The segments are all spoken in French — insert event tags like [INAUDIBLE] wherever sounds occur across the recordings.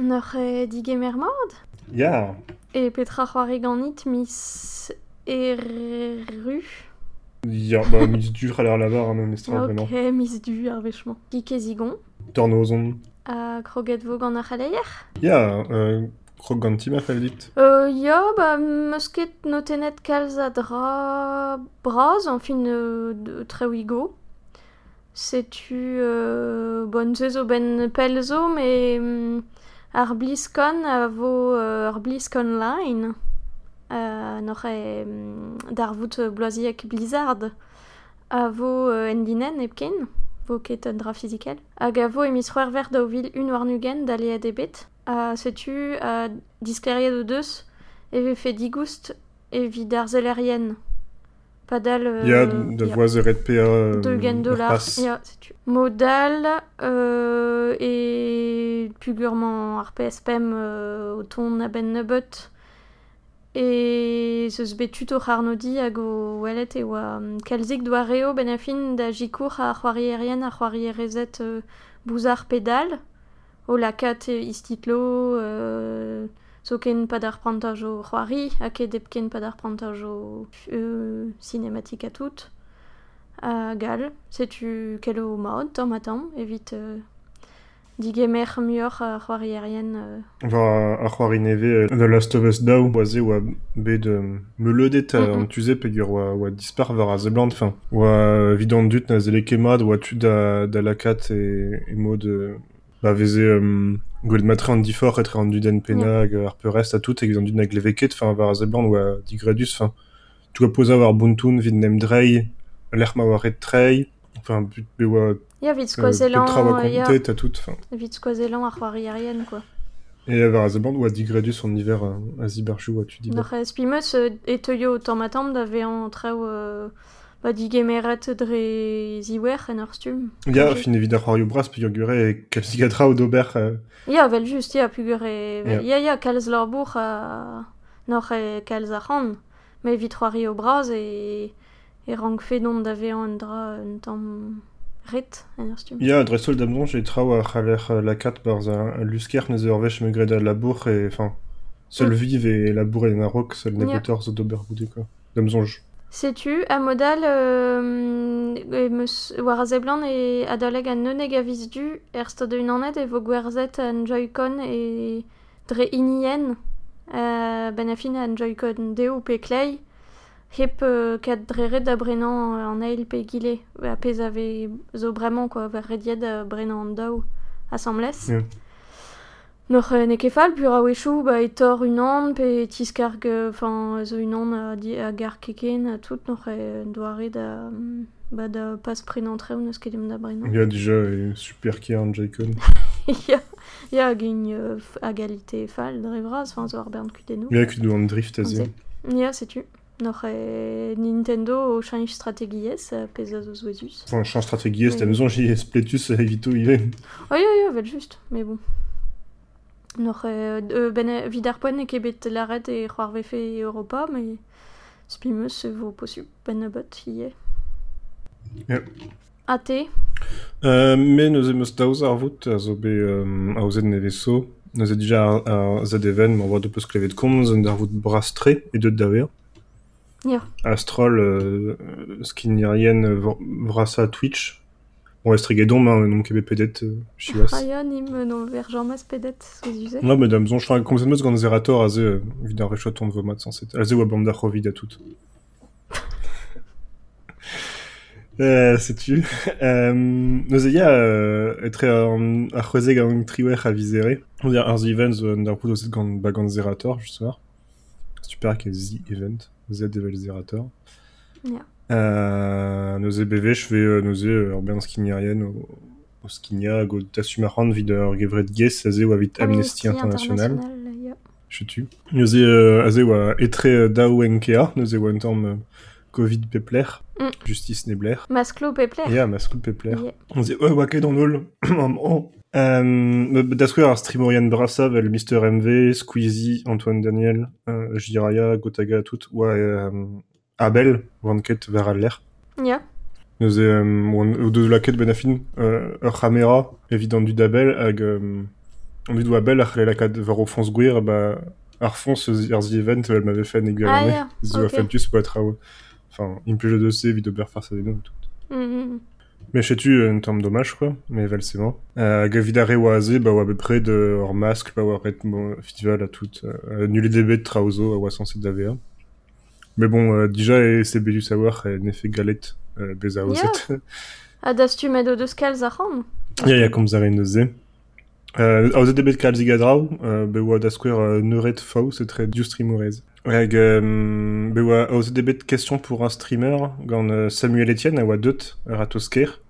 Nor e digemer mat E petra c'hoari ganit mis eru ya, ba, [LAUGHS] mis dur a l'air lavar, an an estra, Ok, vraiment. mis du ar vechman. Gike zigon. Tornozon. A kroget vo gant ar c'haleier Ya, euh, krog dit. Euh, ya, ba, notenet kalz a dra braz, en fin euh, de trewigo. Setu, euh, bon, ze zo ben pel zo, mais mm, ar BlizzCon a vo euh, ar Line. Euh, nor e mm, d'ar euh, Blizzard. A vo euh, endinen epken, vo ket un dra physical. Hag a vo emis c'hwer ver da vil un war nugen da le debet. A setu a deus e digoust. Padal... Euh, Ya, da ya. voaz e red PA... euh. Ya, setu. Modal euh, e pugurman ar PSPM euh, o ton a ben nebeut. E zeus bet tuto c'harnodi hag o welet e oa um, kalzik doa reo ben a fin da jikour a c'hoari erien a c'hoari erezet euh, bouzar pedal o lakat e istitlo euh, zo ken pad ar prantaj o c'hoari ha ket ep ken pad ar prantaj o euh, cinématique a tout a gal setu kelo mod tamm a tamm evit euh, digemer muor a c'hoari erien euh, Va ar c'hoari neve, euh, The Last of Us Daou, oaze oa bet euh, meuledet Mhm. an tuze pegur oa, oa dispar war a zeblant, fin. Oa vidant dut na zele kemad, oa tu da, da lakat e, e mod... Euh, ba veze um, gweld matre an difor etre an duden pena hag ar peurest a tout, e gant dut na gleveket, fin war a zeblant oa digredus, fin. Tu oa poza war buntoun vid nem drei, l'er ma war ret trei, enfin, ya euh, ya a tout, quoi. Et oa digredus an hiver a, a ziberchou oa tu di Nor e spimeus euh, e teuio tamm a euh, ba digemeret dre ziwer en ur stum Ya, fin evit ar c'hoarioù bras pegur gure kalzigatra o d'ober euh, Ya, vel just, ya, pugur e... Ya. Ya, kalz lor bour a... Nor e kalz a c'han. Me vit c'hoari o braz e... E rank fe don da vean un dra un tamm ret en ur stum. Ya, dressol damzon, j'ai trao a c'haler euh, la kat barz a, a lusker ne ur vech me greda labour e, enfin, seul Mm. vive e labour e narok, seul ne Ya. betor zo d'ober boude, quoi. Damzonj. Setu, a modal, euh, e meus, war a zeblan e adaleg an neuneg a viz du, er stad un anet e vo gwerzet an Joy-Con e dre inien, ben an deo pe klei, hep euh, kat dreret da brenan an eil pe gile, zo bremañ, quoi, ver brenan an daou assemblès. Nor euh, ne kefal, pur a wechou, ba e tor un an, pe tiskarg, euh, enfin, zo un an a, di, a gar keken, a tout, nor e doare da, mm, ba da pas prenan treo neus ket em da brenan. Ya, déjà, e super kier an Jaikon. ya, ya gin euh, f- a galite fal dre vraz, enfin, zo ar bern kudenno. Ya, kudu an drift a ze. Ya, setu. Nor e Nintendo o change strategiez, a pez a zo zouezus. Enfin, chan strategiez, Oui. damzon, j'ai spletus e evito ive. Oh, ya, ya, vel just, mais bon. Nor e, euh, e, vid ar poen e kebet laret e c'hoar vefe Europa, mais spimeus se vo posu ben ie. Ja. A te, Euh, me neuze meus daouz ar vout, a zo be euh, a ouzet neve so. Neuze dija ar, ar zed even, ma oa de peus klevet komz, an ar vout bras tre, e deut daver. Ya. Astrol, euh, skinirien vrasa Twitch. Bon, estregedon, ma non kebe pedet, euh, chivas. a ya nim no ver jammas pedet. Non, madame, zon, je fais ce gant zerator, euh, vid ar rechoton de vomat sans set. A ze oa bam da c'hovid a tout. [LAUGHS] Euh, sais-tu [LAUGHS] euh, ya euh, an ar c'hwezeg an triwer vizere. On dire ar event zo an dar poud o set gant ba gant zerator, just war. Super ke zi event, z evel zerator. Ya. Euh, bevech ve euh, neuze euh, ur ben skinierien o, o skinia go tasumarant vid ur gevret gez a ze oa vit Amnesty International. Je tue. Neuze euh, aze oa etre euh, enkea, tamm euh, Covid pepler, Mm. justice nebler. Masklo pepler. Ya, ma skoul pepler. On dit, ouais, dans [COUGHS] l'ol. Euh, D'ascouer ar streamorian brasa vel Mr. MV, Squeezie, Antoine Daniel, euh, Jiraya, Gotaga, tout, ouais, euh, Abel, wanket ver al l'air. Ya. Neuze, euh, oan- o deus laket ben afin, euh, ur c'hamera, evident du d'Abel, hag, euh, a ar the event, elle m'avait fait un Ah, yeah, Zo ok. fentus peut être, euh, enfin, de de beurre farce des noms, tout. Mhm. Mais chez tu, un terme dommage, quoi, mais valsément. Euh, Gavidare Oase, bah, à peu près de, hors masque, bah, festival à tout, euh, nul DB de Trauzo, ou à sensé d'AVA. Mais bon, euh, déjà, c'est bellu savoir, en effet, galette, euh, beza Yeah. [LAUGHS] Ah, das tu med o deus kalz a ran Ja, ja, kom zare in ze. Uh, aos debet kalz igadrau, uh, be oa da uh, neuret fau, c'est très du streamorez. Hag, um, be oa aos debet question pour un streamer, gant uh, Samuel Etienne, a oa deut ur atosker.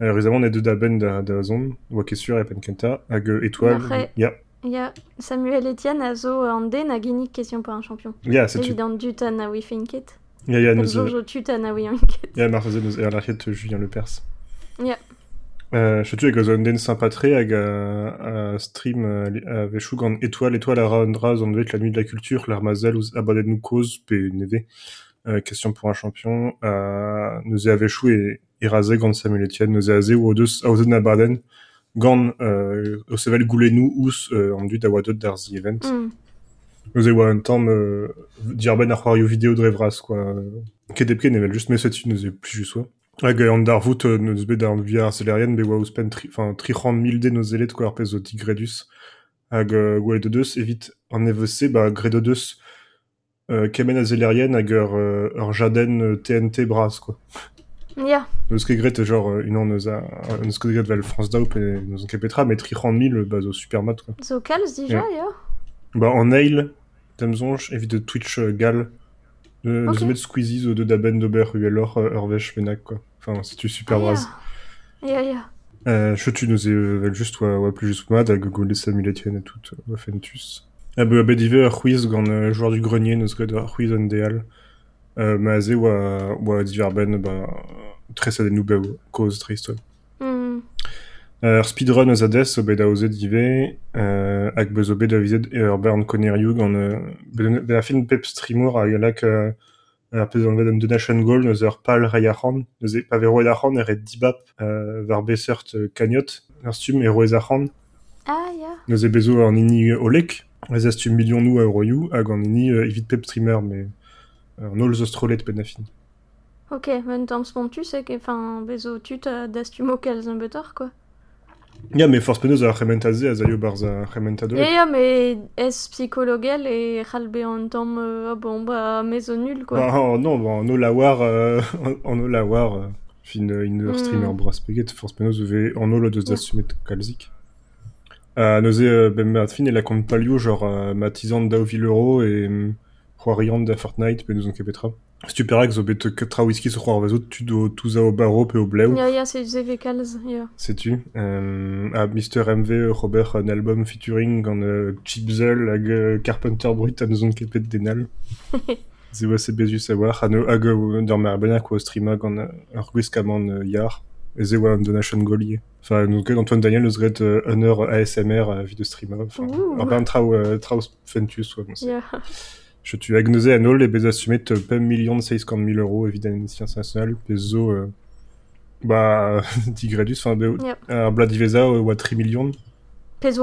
Uh, Rezamon e deut da ben da, da zon, oa kesur e penkenta, hag uh, étoile. Après- Ya, Ya, Samuel Etienne a zo an a genik question pour un champion. ya, c'est tu. Évident dut an a oui finket. Ya, El neus, jojo tut an a oui finket. ya, marfaze neus er l'archet Julien Lepers. Ya. Euh, je hag zo an den sympatré hag a, a stream euh, a vechou gant étoile, étoile a vet la nuit de la culture, l'armazel ouz abadet nou koz pe neve. Euh, question pour un champion, euh, a vechou e, e raze gant Samuel Etienne, a ze ou a ouzet na baden, gant euh, o sevel goulenou ous euh, an dut a oa deut d'ar zi event. Mm. Oa un tamm euh, dir ben ar c'hoarioù vidéo drevras, quoi. Ket epke nevel just mesetu neuze plus just oa. Hag e an dar vout euh, neus bet ar via arcelerien be oa ouspen tri, enfin, tri c'hant mil de neus elet quoi ar pez o tigredus. Hag euh, gwelet o deus evit an evese, ba gred o deus euh, kemen a zelerien hag ur, ur jaden TNT bras, quoi. Ya, Neus ket gret, genre, euh, une an neus a, neus ket gret vel France Dao pe neus an ket petra, met tri c'hant mil, ba zo supermat, quoi. zo kalz dija, ya. Bah, en nail, Damsonge, évite de Twitch euh, gal. De, Ok. de mettre Squeezie de daben d'ober uelor euh, urvech benak, quoi. Enfin, si tu super bras. Ya, ya. ya. Euh, je tu nous vel juste ouais, ouais, plus juste mad, gogol Samuel Etienne et tout, euh, Fentus. Ah, bah, bah, diver, Ruiz, euh, joueur du grenier, nous de Ruiz on deal. Euh, mazé, ou à, ou à diver ben, bah, très ça des noubeux, cause triste. Mm. Euh, speedrun eus adès o bet a ozet dive, euh, hag beuz o bet a vizet e ur bern koneriou gant euh, bet bet a fin pep streamour a yalak euh, ar pez an vet an donation goal neus ur pal rai arran, neus e pa vero ed arran er e dibap euh, var besert euh, kagnot, ur stum e roez arran, Ah, ya. neus e bezo an ini euh, olek, ez a stum milion nou a euroioù, hag an ini euh, evit pep streamer, mais euh, an ol zo strolet pen a fin. Ok, men tamm spontus e enfin, bezo tut das tu mo kalz an betor, quoi. Ya, mais force peneus a rementaze a zaio barz a rementadolek. Ya, ya, me es psychologel e c'halbe an tamm, euh, ah bon, ba, mezo nul, quoi. Bah, oh, non, bah, en olawar, euh, [LAUGHS] en olawar, euh, fin in ur Mm. streamer bras peget, force penaos ve en olo deus assumet kalzik. Euh, neuze, ben fin, e la kont palio, genre, euh, matizan da Villero et c'hoariant da Fortnite, pe nous an kepetra. Stuperak zo bet katra whisky so c'hoar vazo, tu do touza au baro pe au bleu, Ya, ya, se ze kalz, ya. sais-tu. Euh, à Mr. MV, euh, Robert, un album featuring gant euh, Chipzel hag euh, Carpenter Brut a nous an kepet denal. [LAUGHS] Ze oa se bezu savoir, hag hag euh, d'ur mer benak o streama gant euh, ur gwez kaman euh, yar, e ze oa an donation golier. Enfin, donc Antoine Daniel eus ret euh, heure ASMR a vid de streama. Enfin, Ouh. ur trao, euh, trao fentus, oa, bon, c'est- Ya. [LAUGHS] Je tu hag neuze an ol e bez assumet euh, pem million de 600 000 euros évidemment science nationale, pe zo... Euh, bah, [LAUGHS] digredus, enfin, be, Yep. ar bladiveza euh, 3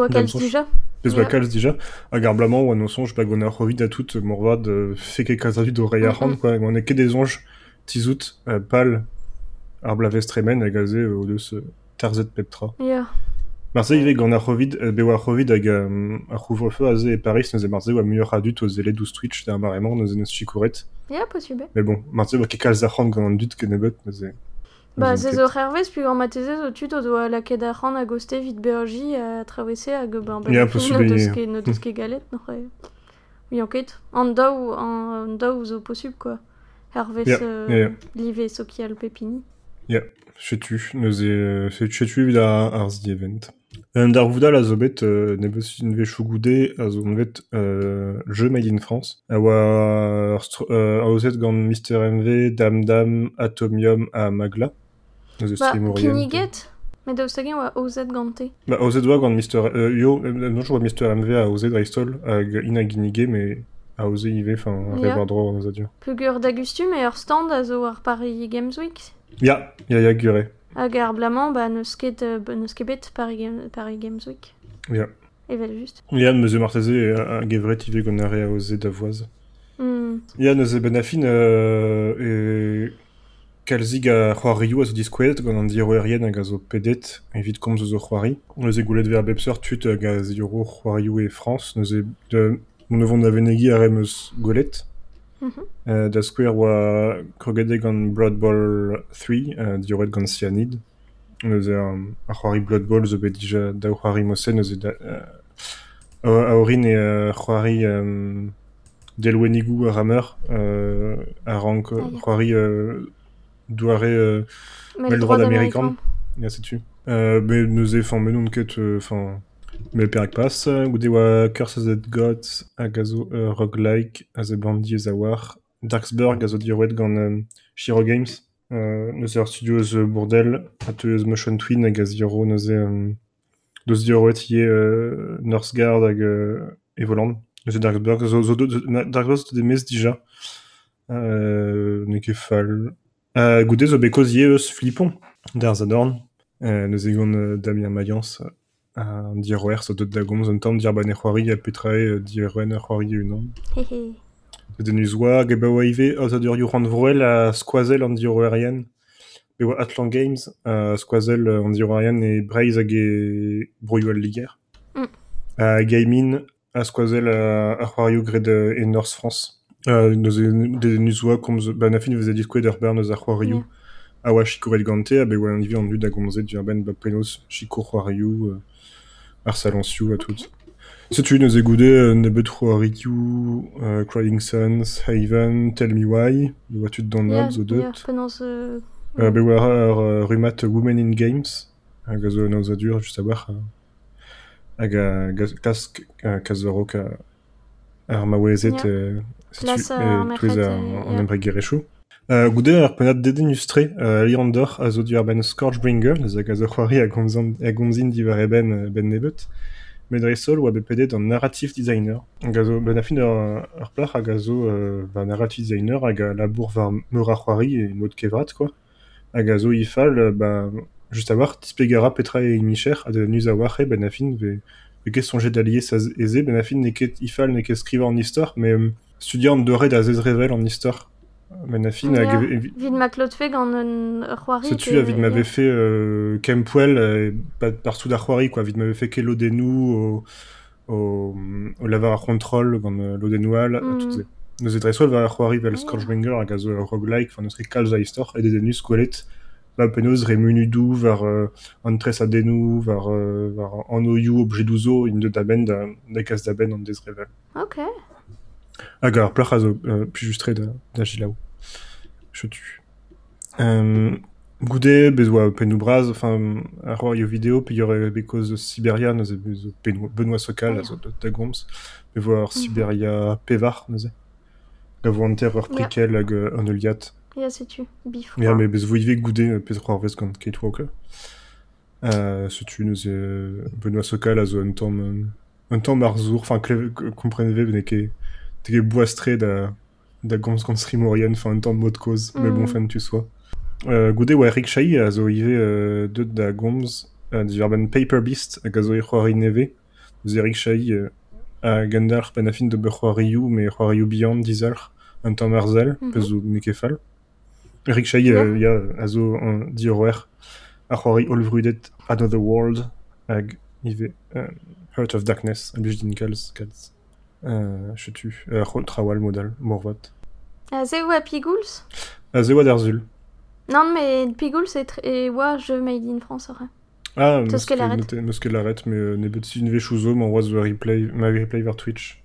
a Dans kalz son- dija. Pez Yeah. yeah. kalz dija, hag ar blamant oa non sonj bag on ar rovid a tout euh, morvad euh, kazavit o rei ar Mhm. hand, quoi, on e ket des onj tizout euh, pal ar blavestremen hag aze euh, o deus euh, tarzet peptra. Ya. Marseille ive gant ar rovid, euh, be oa ar rovid hag ar couvre-feu aze e Paris neuze Marseille oa muioc'h adut o zele 12 Twitch da maremant neuze neus chikouret. Ya, possible. Mais bon, oa ket kalz ar hand gant an dut neuze. Ba, neuze ze ket. zo c'hervez, puis an mateze zo tut o doa laket ar c'han a goste vit beoji a travesse hag ben, ben, Ya, possible, no deus ya. ket, ket galet. Oui. An daou, an daou zo possible, quoi. Hervez Ya, euh, ya, ya. live sokial pepini. Chetu, neuze, euh, chetu evit ar, ar zi event. Un dar voudal a zo bet euh, ne beus un vechou goude a zo bet euh, jeu made in France. A oa euh, a ozet gant Mr. MV, Dam Dam, Atomium a Magla. Ba, piniget, met daoust hag oa ozet gante. Ba, a ozet oa gant Mr. Euh, yo, euh, non, je vois Mr. MV a ozet dreistol hag ina ginige, mais a ozet ive, enfin, a revar droit an ozet Pugur d'Agustum e ur stand a zo ar Paris Games Week. Ya, ya, ya, gure. Ar blamant, ba, neus ket, euh, neus ket bet Paris, Paris Games Week. Ja. Ja, marteze a gevret ive gant a da voaz. Hmm. Ya, neuze ben afin euh, e kalzig a c'hoarioù a zo diskouet gant an diroerien hag a zo pedet evit komz zo c'hoari. Neuze goulet ver bepseur tut hag a ziro c'hoarioù e France. Neuze de mon evon da venegi a remeus goulet. Mhm. Euh, da skouer oa krogede gant Blood Bowl 3, euh, dioret gant cyanide. Neuze um, a c'hoari Blood Bowl zo bet dija da c'hoari mosen neuze da... Euh, a orin e euh, c'hoari um, delwenigou a ramer euh, a rank c'hoari douare Mais le droit d'Américain. ya setu. Euh, mais neuze fan menon ket enfin me perak pas goude oa Curse of Gods hag a zo euh, roguelike a ez a war Darksburg a zo dirouet gant euh, Shiro Games euh, neuze ar studio eus bourdel a te eus motion twin hag a ziro neuze euh, deus dirouet ie euh, Northgard hag euh, Evoland neuze Darksburg Darksburg zo de mes dija euh, ne ket fall euh, goude zo bekoz ie eus flippon d'ar zadorn euh, euh, Damien Mayence a diroer so dot da gomz un tamm dir e c'hoari a ar c'hoari unan Hehe. den eus oa ge ba oa ive o zo dur rand vroel a skoazel an diroerien be oa Atlan Games a skoazel euh, an diroerien e breiz hag e liger. Mm. a Gaimin a skoazel a, a c'hoarioù gred euh, e North France. Euh, neuze de neus oa komz a fin veze diskouet ur bern eus ar c'hoarioù a oa chikouret gante a be oa an ivi an dud a gomzet dir ben ba penaos chikou c'hoarioù ar salensioù a tout Setu neuze goude euh, ne bet c'hoarioù euh, Crying Suns, Haven, Tell Me Why, be oa tud d'an nob zo deut. euh, Euh, be ar euh, rumat Women in Games, hag a zo an a dur, just a war, euh, hag a gaz- klask euh, kazoro ka ar maouezet euh, setu euh, e ar a- euh, an embreg gerechou. Euh, goude ar deden ustre, euh, Liandor a dur ben Scourgebringer, hag a zo a a gomzin divar e ben, euh, ben nebet. Medresol oa bepedet an narrative designer. Hag a zo, ben a a euh, ba narrative designer hag a labour var meur ar c'hoari e kevrat, quoi. Hag a ifal, ba, just a war, tispegara petra e micher, a de nus a war e ben a fin ve, ve ket sonjet d'allier sa eze, ben a fin ifal ne ket skriva an istor, mais euh, studiant doret a zez revel an istor. Ben a fin Ya. hag evi- Vid ma klotfe gant un c'hoari... Setu a vid m'avait fait euh, Kempwell euh, pa- partout d'Archoari quoi, vid m'avait fait Kelo Denou au, au, au lavar ar control euh, l'Odenoual, Mhm. mm. Nous edresol va Archoari vel Ah. Scourgebringer hag a zo ur roguelike, enfin neus kalz a istor, et des denus gwelet va penaos re munudou var euh, an tres a denou, var, var an oioù objedouzo, in de daben da, da kaz daben an dez revel. Ok. Hag ar plach a zo euh, pujustre da, da gilaou. Je tue. Euh, Goude, bez oa penou braz, enfin, a roi yo vidéo, pe y'aurait bekoz Siberia, neuze bez o Benoît, Benoît Sokal, Ah, a zo da, da gomz, pe voir Siberia pevar, neuze. Ga vo anter ur Ja. prikel hag euh, an euliat. Ya, setu. Bif. Ya, mais bez vo ive goude, pez c'hoar vez gant Kate Walker. Euh, se tu euh, Benoît Sokal a zo un euh, un tamm ar zour, enfin, kompreneve, ne ket, te ket boastre da, da gomz gant Srimorien, enfin, un tamm mod koz, mais bon, Mhm. fan tu sois. Euh, goude oa Eric Chahi a zo ive euh, deut da gomz euh, ben Paper Beast hag a zo e c'hoari neve. Eus euh, a gandar ben fin de be c'hoarioù, me c'hoarioù bihan dizalc'h un tamm ar zel, Mhm. peus zo ne ket fall. Eric Chahi euh, ya a zo an diroer a c'hoari olvrudet Another World hag ive euh, Heart of Darkness a blij din kalz, kalz. Euh, je tu, euh, trawal modal, morvat. Où à Pigouls A ze oa d'Arzul. Non, mais Pigouls. Et ouais, je made in France, ouais. Ah, l'arrête, mais euh, ne bet une vechouzo, m'en oaz the replay, ma replay vers Twitch.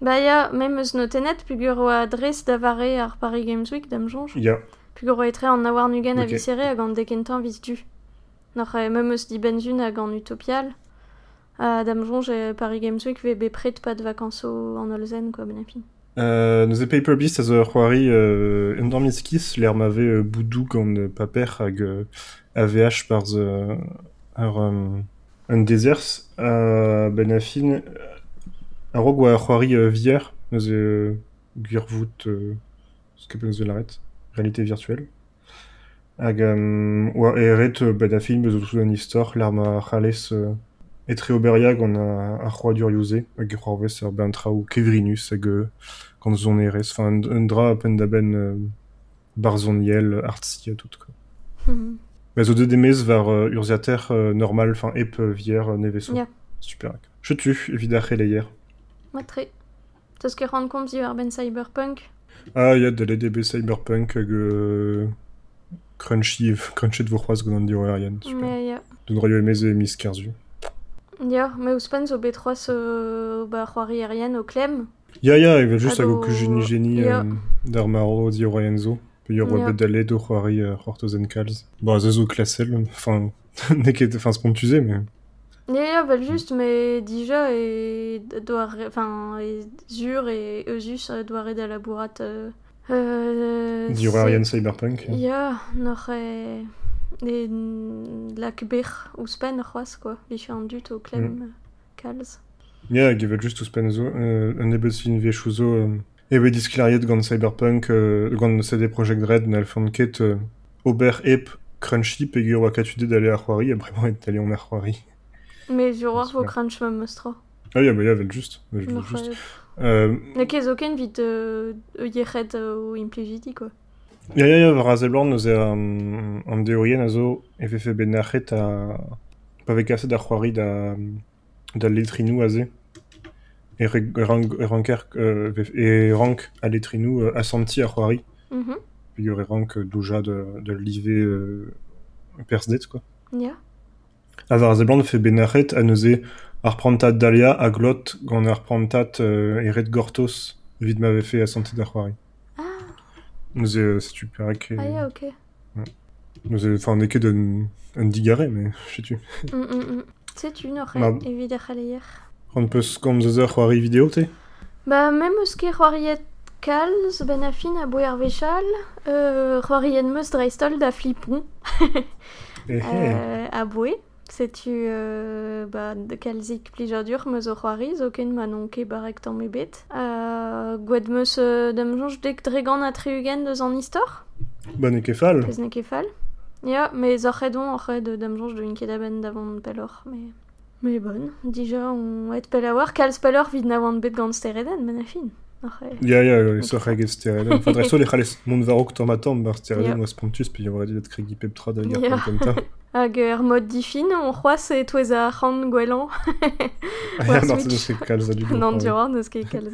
Bah, ya, même eus notenet, pugur oa adresse davare ar Paris Games Week. Ya, Pugur etre an awar nugen a Ok. visere hag an dekentan vis du. Nor euh, même eus di benzun hag an utopial. A dam jonge euh, Paris Games Week ve pas de vacances en Olzen, quoi, ben afin. euh, Paper Beast euh, euh, boudou gant euh, paper AVH par the, ar euh, un déserts, euh, ben euh, vier, neuze l'arrête, réalité virtuelle. Hag, euh, oa eret, tout Et très oberiag, on a un roi d'Uriuse, hag e c'hoarvez ar ben traoù kevrinus hag euh, gant zon erez. Enfin, un, un dra a pen da ben euh, barzoniel, artsi a tout, quoi. Mhm. Mais zo de demez var euh, urziater euh, normal, enfin, ep euh, vier euh, neveso. Ja. Super. Je tue, évidemment, leier. Ma tre. Teus ket rand komz iwer ben cyberpunk? Ah, ya de l'EDB Cyberpunk hag euh, Crunchy, Crunchy de vos croises gant diro erien. Super. Droio emez e mis kerzu. Ouz pen zo B3 se ba c'hoari erien o klem. Ya, ya, evel just hag Ado- kujini geni euh, d'ar maro. Pe c'hoari euh, kalz. Bon, ze zo klasel, enfin, [LAUGHS] enfin, spontusé, mais... Ya, ya, bel just, me dija e doar, enfin, zur e eusus euh, doar labourat... Euh, euh, erien Cyberpunk. Ya, e... E lak ber ouz pen ur c'hoaz, quoi. Vich an dut o klem Mm. euh, kalz. Ya, hag evel just ouz pen zo, euh, un ebet fin vechou zo, euh, ebe disklariet gant Cyberpunk, euh, gant CD Projekt Red, n'al fan ket euh, ober ep Crunchy, pe gur oa katude d'aller ar c'hoari, a [LAUGHS] bremañ et d'aller en ar c'hoari. Me sur war vo crunch ma mostra. Ah, ya, bah, ya, vel just. Vel just. Euh, Ne ket zo ken vit euh, e yechet euh, o implijiti, quoi. Ya, ya, ya, var a zeblant neuze an, deorien a zo e vefe benachet a... Pa vek aset ar c'hoari da, da letrinou a ze. E, re, rank, e, ranker, e rank a letrinou euh, assanti ar c'hoari. Pe gur e rank douja de, de live euh, persdet, quoi. Ya. A var a zeblant fe benachet a neuze ar prantat dalia a glot gant ar prantat euh, e red gortos vid ma vefe assanti d'ar c'hoari. Neuze euh, setu perek e... ah ya, ok. Neuze, enfin, n'eo ket un, un digare, mais [LAUGHS] je sais tu. Mm, mm, mm. Sais-tu, n'oc'h Bah. e evit ar c'haleier. On peus gant zeus ur c'hoari vidéo, te Ba, mem eus ket c'hoariet kalz, ben a fin a bouer vechal, euh, c'hoariet meus dreistol da flipon [LAUGHS] Eh, eh. euh, a. Sais-tu, euh, ba, de kalzik plijadur meus o c'hoari, zo ken ma non ket barek tamm ebet. Euh, gwed meus euh, dem jonj dek dregan a treugen deus an istor? Ba ne ket fall. Pez ne ket fall. Ya, me zorredon dem jonj de un ket aben davant pelor, me... Me bon, dija on et pel a war, kalz pelor vid na oant bet gant stereden, a fin. Oc'he... Ya, ya, e so c'hag stereden. Enfin, dreso le c'hales mont varok tamm a tamm bar stereden Ya. oa spontus, pe yor dit kregi peptra da gar Ya. kontenta. Hag ur mod difin, on c'hoaz e touez a c'hant gwelan. Ah, War ya, bar se Switch. neus ket kalz. Nan neus ket kalz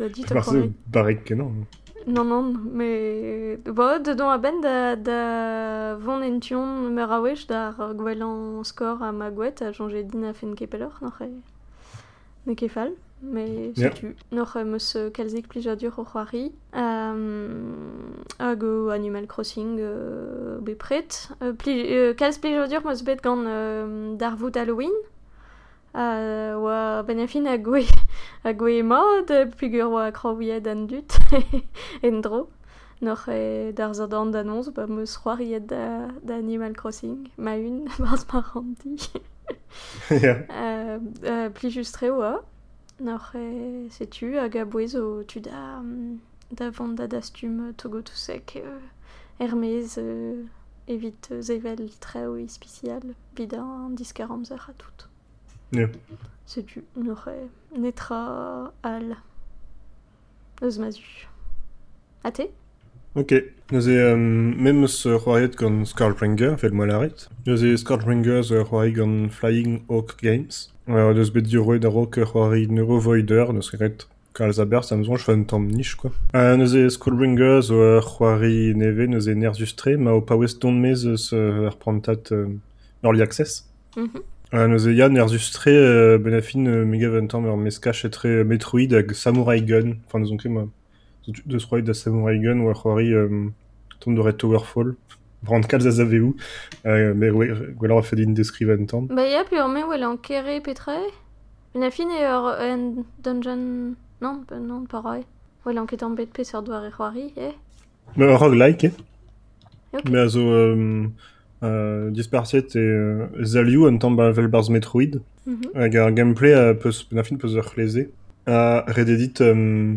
barek kenan. Non, non, me... Bo, dedon a ben da, da vont ention meur a wech gwelan skor a ma a jonge din a fen. Ne ket me setu. Yeah. Noc'h uh, kalzik plijadur o c'hoari. Um, hag o Animal Crossing euh, be pret. Uh, pli, euh, kalz plijadur meus bet gant euh, dar vout Halloween. Uh, oa ben afin a goe, a [LAUGHS] goe mod, pugur oa kroviet an dut, [LAUGHS] en dro. Noc'h e dar zadan d'annonz, ba meus c'hoariet da, da Animal Crossing, ma un, [LAUGHS] barz ma randi. yeah. euh, pli justre oa. Noch e setu hag a bouez o tu da, mm, da da dastum togo tout sec, euh, Hermès, evit euh, zevel treo ispicial, vid an diskar amzer a tout. Setu, noch e netra al. Eus mazu. Ok. Neuze, euh, mem eus ur c'hoariet gant Skullbringer, fel moa laret. Neuze Skullbringer zo ur c'hoari gant Flying Hawk Games. Euh, deus bet dur roet a-raok ur c'hoari Neurovoider, neus ket kalz a ber, samzon, chfan tamm niche, quoi. Euh, neuze Skullbringer zo ur c'hoari neve, neuze nerzustre, ma o paouez don mez eus euh, ur prantat euh, Early Access. Mhm. Euh, neuze ya nerzustre euh, ben a fin euh, mega ventam ur meskach etre euh, Metroid hag Samurai Gun. Enfin, neus on ket ma deus c'hoari da Samurai Gun ou a c'hoari euh, tom de Red Towerfall. Brand kalz a zaveu. Euh, mais ouais, gweler a fet in deskriven tam. Ba ya, pe ur me wel an kere petre Ben a fin e ur en dungeon... Non, non, pareil. Wel an ket an bet pe sur doar e c'hoari, eh Mais un roguelike, eh Ok. Mais a zo euh, euh, dispartiet e euh, zaliou an tamm ba vel barz Metroid. Mhm. Hag ar gameplay a peus, ben a fin peus ur c'hleze. A rededit euh,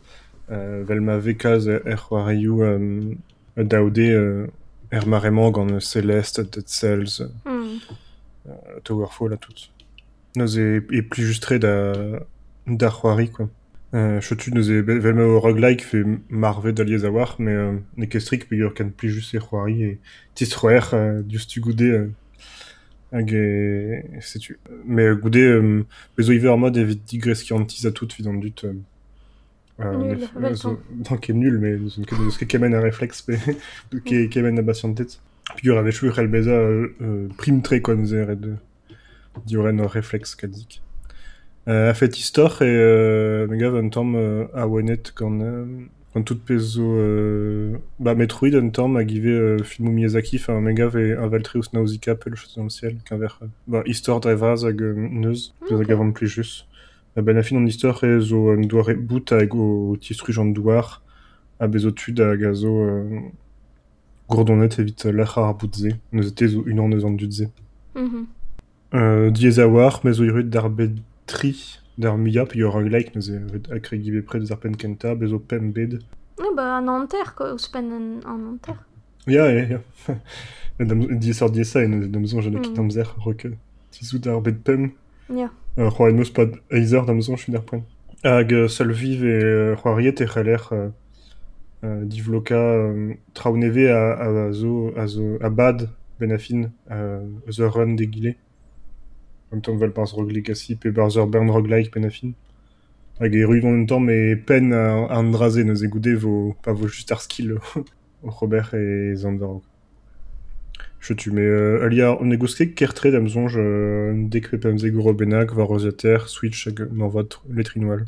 euh, vel ma vekaz er c'hoarioù euh, daoude euh, er maremant gant euh, Celeste, Dead Cells, euh, Towerfall a tout. Neus e, e pli justre da, da c'hoari, quoi. Euh, chotu neus e vel ma o roguelike fe marvet d'aliez a war, mais euh, ne kestrik pe ur kan pli just e c'hoari e tis c'hoer euh, dius tu goude euh, hag e setu. Mais euh, goude euh, bezo ive ar mod evit digreski an tiz a tout vid an dut euh, euh, Nul, non, ket nul, mais neus ket neus ket kemen a réflexe pe [LAUGHS] ket kemen a basiantet. Pigur a vechou c'hell beza euh, euh, prim tre kon zer e de dioren réflexe kalzik. Euh, a fet istor e euh, me gav un tamm euh, a wenet euh, gant tout pezo euh, bah Metroid un tamm a give euh, filmou Miyazaki enfin me gav e a valtreus Nausicaa pel chose dans le ciel qu'un ver euh, bah istor drevaz hag euh, neuz peus a Ok. An. Euh, ben a fin an istor e zo un doare bout hag o tistruj an douar a bezo tud hag a zo euh, gourdonet evit euh, lac'h ar boutze neus ete zo un an eus an dudze. Mhm. Euh, diez a war, mais o irut d'ar betri d'ar mia, puis ur roguelike, neus e akre give pre deus ar pen kenta, bezo pem bed. Ah bah, an anter, quoi, ouspen an, an anter. Ya, ya, ya. diez ar diez a, en damzon, jene Mm. kit amzer, roke. Tizou d'ar bet pem, Ya. euh, pad eizer damzon, chun ar poen. Hag euh, salviv e euh, c'hoariet e c'haller euh, euh, divloka euh, traouneve a, a, zo, a, zo, a bad ben a fin euh, eus ur run degile. En même temps, val barz roguelikasi pe barz ur bern roguelike ben a fin. Hag e ruvon en tamm e pen a, a an draze neus e goude vo, pa vo just ar skill [LAUGHS] o Robert e Zander. Je tu mais euh, alia on negosket kertre damzonj euh, dek pe pemze goro bennak var rosater switch hag n'envot letrinoal.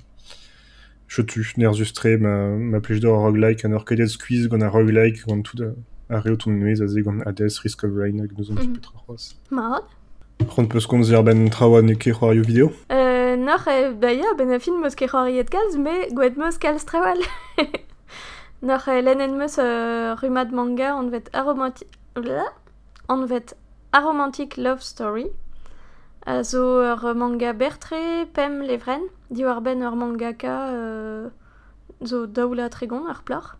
Je tu ner justre ma ma plej d'or roguelike an orkedet squeeze gant a roguelike gant tout a, a reo ton nuez a ze gant Hades Risk of Rain hag neus an petra c'hoaz. Mat. C'hant peus kont zer ben trawa ne ket c'hoario video. Euh, nor e, ben a meus c'hoariet kalz, me gouet meus kalz [LAUGHS] nor e lennen meus euh, rumad manga vet. Blah an vet aromantic love story. A zo ur manga bertre, pem levren, di war ben ur mangaka euh, zo daoula tregon ar plar.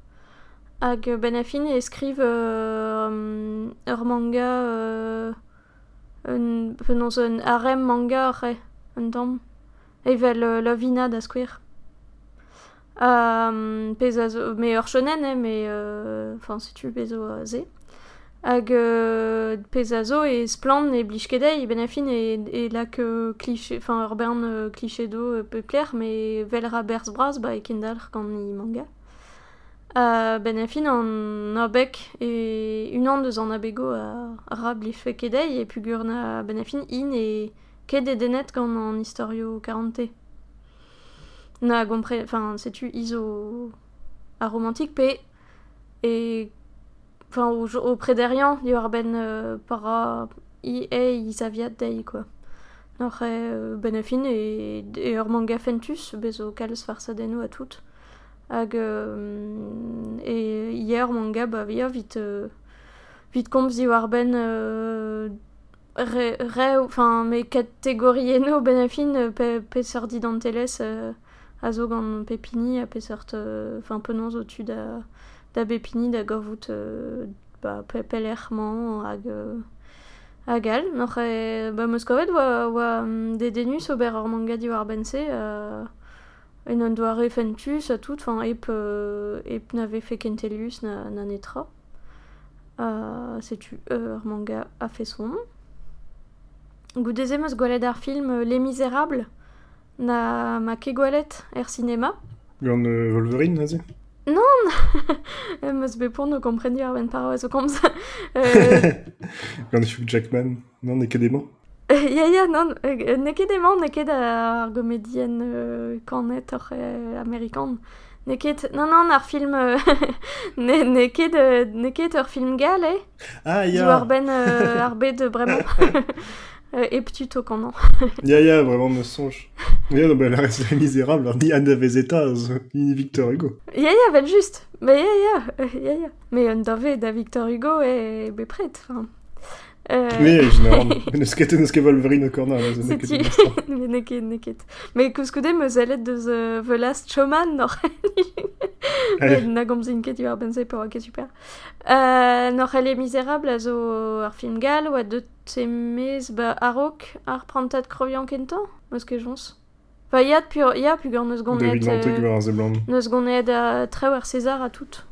Hag euh, ben a fin e euh, ur manga euh, un, penaos un harem manga re, un tamm. Evel euh, Lovina da. Um, pez a me ur shonen, eh, me, euh, enfin, si tu bezo a. Hag euh, pez a zo e splan e blij kedei, ben a fin e, e la que cliché, enfin, ur bern euh, euh, me vel ra berz braz, ba e manga. Uh, ben a fin an abek e un an deus an abego a, ra blij fe kedei e pugur na ben a fin in e ket e denet gant an historio 40 na gompre enfin setu iso a romantique pe et enfin au, au préderian il y aura ben euh, para i e i saviat dei quoi. Après, euh, ben a fin et, et ur manga fentus bezo kalz farsadeno a tout hag euh, et hier manga ba via vite euh, vite komz di war ben euh, re, enfin mes catégories eno ben a fin euh, pe, pe sordi danteles euh, a zo gant pepini a pe sort euh, enfin penons au-dessus da bepini da gavout euh, ba pe pelerman hag euh, e ba meus kavet oa, oa mm, de denus ober manga di war bense euh, en an doare fentus a tout enfin ep euh, ep n'ave fait kentelius na, na netra euh, setu ur manga a fait son Goudeze meus gwalet ar film euh, Les Misérables na ma ke gwalet er cinéma Gant euh, Wolverine, naze [LAUGHS] Euh, meus bepon no komprendi ar ben paraouez o komz euh, Gant Hugh Jackman. Non, ne ket emañ. ya ya non euh, ne ket emañ ne ket ar gomedien euh, kanet or euh, amerikan ne ket non non ar film euh, ne, ne ket euh, ne ket ur film gal eh. Ah, ben euh, ar bet bremañ Euh, et petit au canon. Ya ya, vraiment me songe. Ya, non, bah, la reste misérable, ni Anna [LAUGHS] ni Victor Hugo. Ya ya, ben juste. Mais ya ya, euh, ya ya. Mais devait da Victor Hugo et be prêt. Enfin. Euh... [LAUGHS] Mais généralement, ne sket ne sket Wolverine [LAUGHS] Mais neket, neket. Mais kuskoude me zalet de The, the Last Showman. Allez. Na gomzin ket ar benze pour ok super. Euh, noch elle est misérable a zo ar film gal ou a de temez ba arok ar prantat krovian kento Meus ket jons. Enfin, ya pur, ya pu gant neus gonet. David Lantek war neus gonet a treo ar César a tout.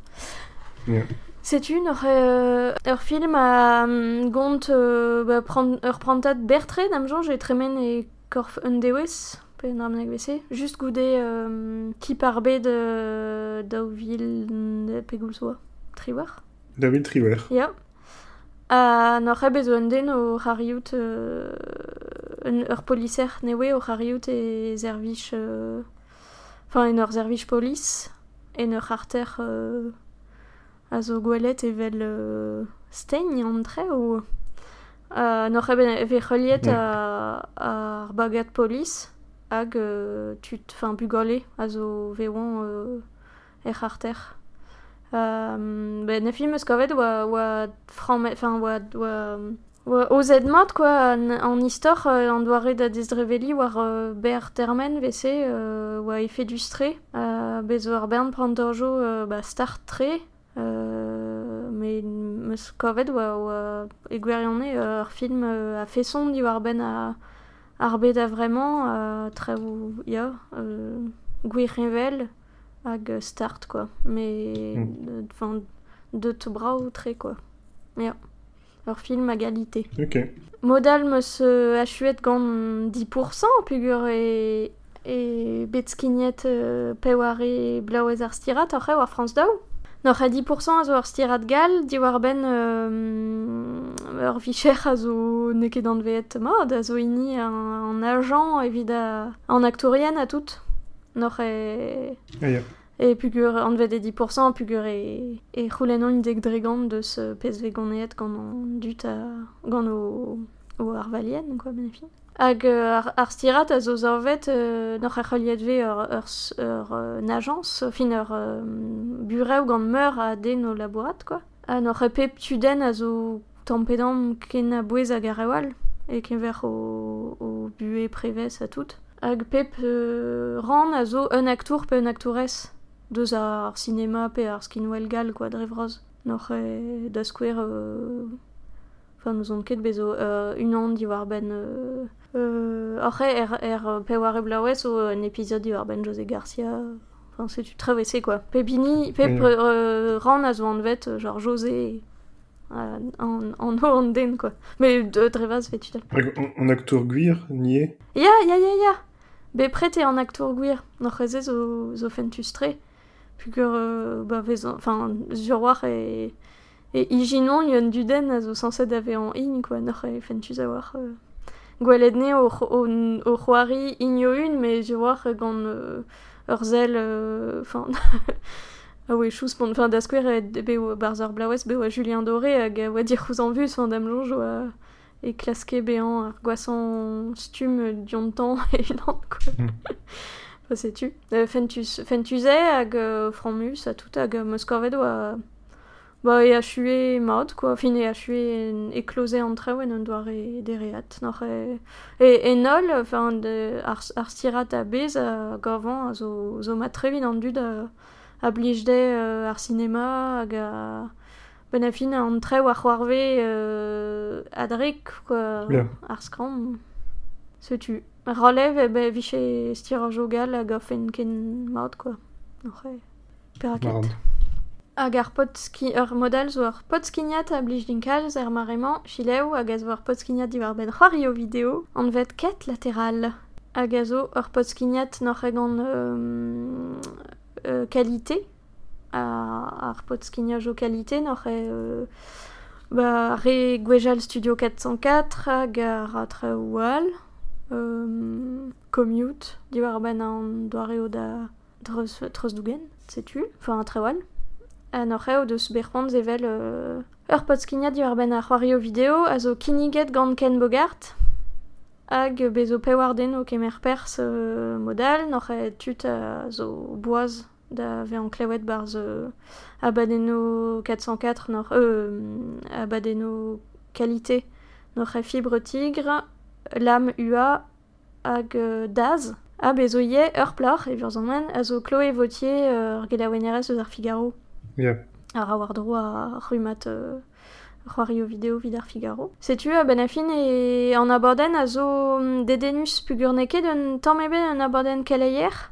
C'est une euh, ur film a um, gont euh, ba, pran, ur prantat bertre d'am jonge e tremen e korf un dewez pe an armeneg vese just goude euh, ki par bet de daouvil de pegoulsoa triwar David Triwer. ya a nor eb ezo den o hariout euh, un, ur policer newe o hariout e zervich euh, enfin en ur zervich polis en ur arter euh, a zo gwelet evel euh, steign an tre ou... Euh, Noc'h eve c'heliet a, a ar bagat polis hag euh, tut, fin, bugole a zo vewan euh, er c'harter. um, ben, ne film eus kavet oa, oa, framme, fin, oa, oa, oa ozet mat, quoi, an, an istor, euh, an doare da dezdreveli war euh, ber termen vese, euh, oa efe du stre, euh, bezo ar bern prantorjo euh, ba start tre, mais meus kavet oa, oa e gwerionne euh, ar film euh, a feson di war ben a ar bet a vraiment a tre ou ya euh, gwirrevel hag start quoi. Mais Mm. enfin de te bras ou très quoi. Ja leur film à égalité Ok. modal me se achuet gant 10% pugur e e betskignet euh, peware blauez ar stirat ar war France daou Nor a 10% a zo ar stirat gal, ben euh, ur vicher a zo neket an veet mod, a zo ini an, an agent evit a, an actorien a tout. Nor e... Ah, ya. E pugur an vet e 10% pugur e, e c'houlenn deg dregant deus PSV goneet gant an dut a gant o, o ar valien, quoi. Hag ar, ar stirat a zo zorvet euh, n'oc'h ar ve ur, ur, ur, euh, n'agence, fin ur euh, bureau gant meur a den o labourat, quoi. Ha n'oc'h pep tuden a zo tampedam ken a bouez hag ar e ken ver o, o bue prevez a tout. Hag pep euh, ran a zo un actour pe un aktourez, deus ar cinema pe ar skinwell gal, quoi, drevroz. N'oc'h e da skwer... Euh, enfin nous on ket bezo euh, une an di war ben euh, euh, après er, er pe war e blauez o un épisode di war ben José Garcia enfin c'est tu travessé quoi pepini pep Oui. euh, ran a zo euh, genre José euh, en, en quoi mais de drevaz fait tu Hag an- An acteur gwir, nié. Ya, ya, ya, ya. Be prete an aktor gwir. Noc'h eze zo, zo fentus tre. Pugur, euh, ba vez, enfin, sur war e... E ijinon yon duden a zo sanset ave an in, quoi, noc'h e fentus a war. Euh, gwelet ne o, o, o c'hoari inyo un, me je war gant euh, ur zel, euh, enfin... [LAUGHS] Ah oui, chous pont, enfin, da be o be oa Julien Doré hag a oa dir c'houz an vus, an dam longe oa e klaske ar gwassan stum diontan [LAUGHS] e unan, quoi. Mm. Enfin, sais-tu. Euh, fentus, fentusé hag euh, franmus a tout hag euh, Moscorvet oa... Ba e a chue quoi. Fin e a chue en, e an traouen an doare e dereat. Nor e, e, e nol, enfin, de, ar, ar stirat a bez a gavan a zo, zo mat trevin an dud a, a blijde euh, ar sinema hag a... Ben a fin an treo a c'hoarve euh, adrek, quoi. Yeah. Ar skram. Se tu. Ralev e be viche stiraj o gal hag a fen ken mod, quoi. Nor e... Peraket. Marant. Hag ar pot ski, ur modal zo ar pot skiniat a blij er hag a zo video an vet ket lateral. Hag a zo ur pot skiniat nor an euh, euh, qualité a, ar qualité nor e euh, re gwejal studio 404 hag ar commute diwar ben an doare o da treus, treus dougen enfin a tre an oc'h deus berc'hant evel euh, ur potskiniad diwar ben ar c'hoari o video a zo kiniget gant Ken Bogart hag bezo pewarden o kemer pers euh, modal, nor e tut a zo boaz da ve an klevet bar ze abadeno 404, nor euh, abadeno qualité, nor e fibre tigre, lam UA hag euh, daz, a bezo ye ur plor, e vurzan a zo Chloé Vautier euh, ar gelawenerez eus ar Figaro. Yeah. A war dro a rumat euh, c'hoari o video vid ar Figaro. Setu a ben afin e an aborden a zo dedenus pugur neke d'un tamm eben an aborden keleier,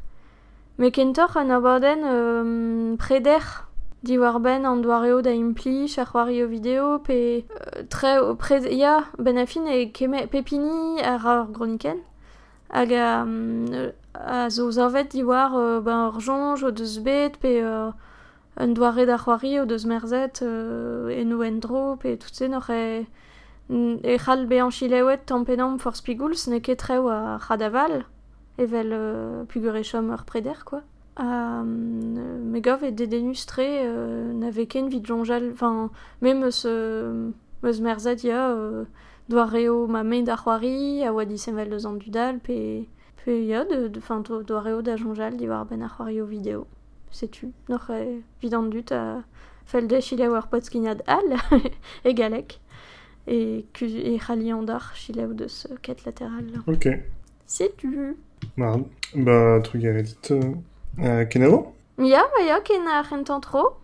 me kentor an aborden euh, preder di war ben an doareo da impli, a c'hoari o video, pe euh, tre o pred... Ya, ben afin e keme, pepini ar ar groniken, hag a, a zo zavet di war euh, ben ur jonj o deus bet, pe... Euh, un doare da c'hoari deus merzet euh, eno endro pe tout se noc'h e e c'hall chilewet tampenam for spigouls ne ket treo a c'hadaval evel euh, pugure chom ur preder quoi. Euh, me gov e dedenus tre euh, veken vid jonjal enfin même eus euh, eus merzet ya euh, ma main da c'hoari a oa disevel deus an dudal pe pe ya de, de, fin, do, doareo da jonjal di war ben ar o video setu noc'h e vid an dut a fel de chile war pot skignad al e galek e ku e c'hali an dar chile ou deus euh, ket lateral Ok. Marrant. Bah, truc à Reddit. Euh, Kenavo? Ya ya ken ar rentan tro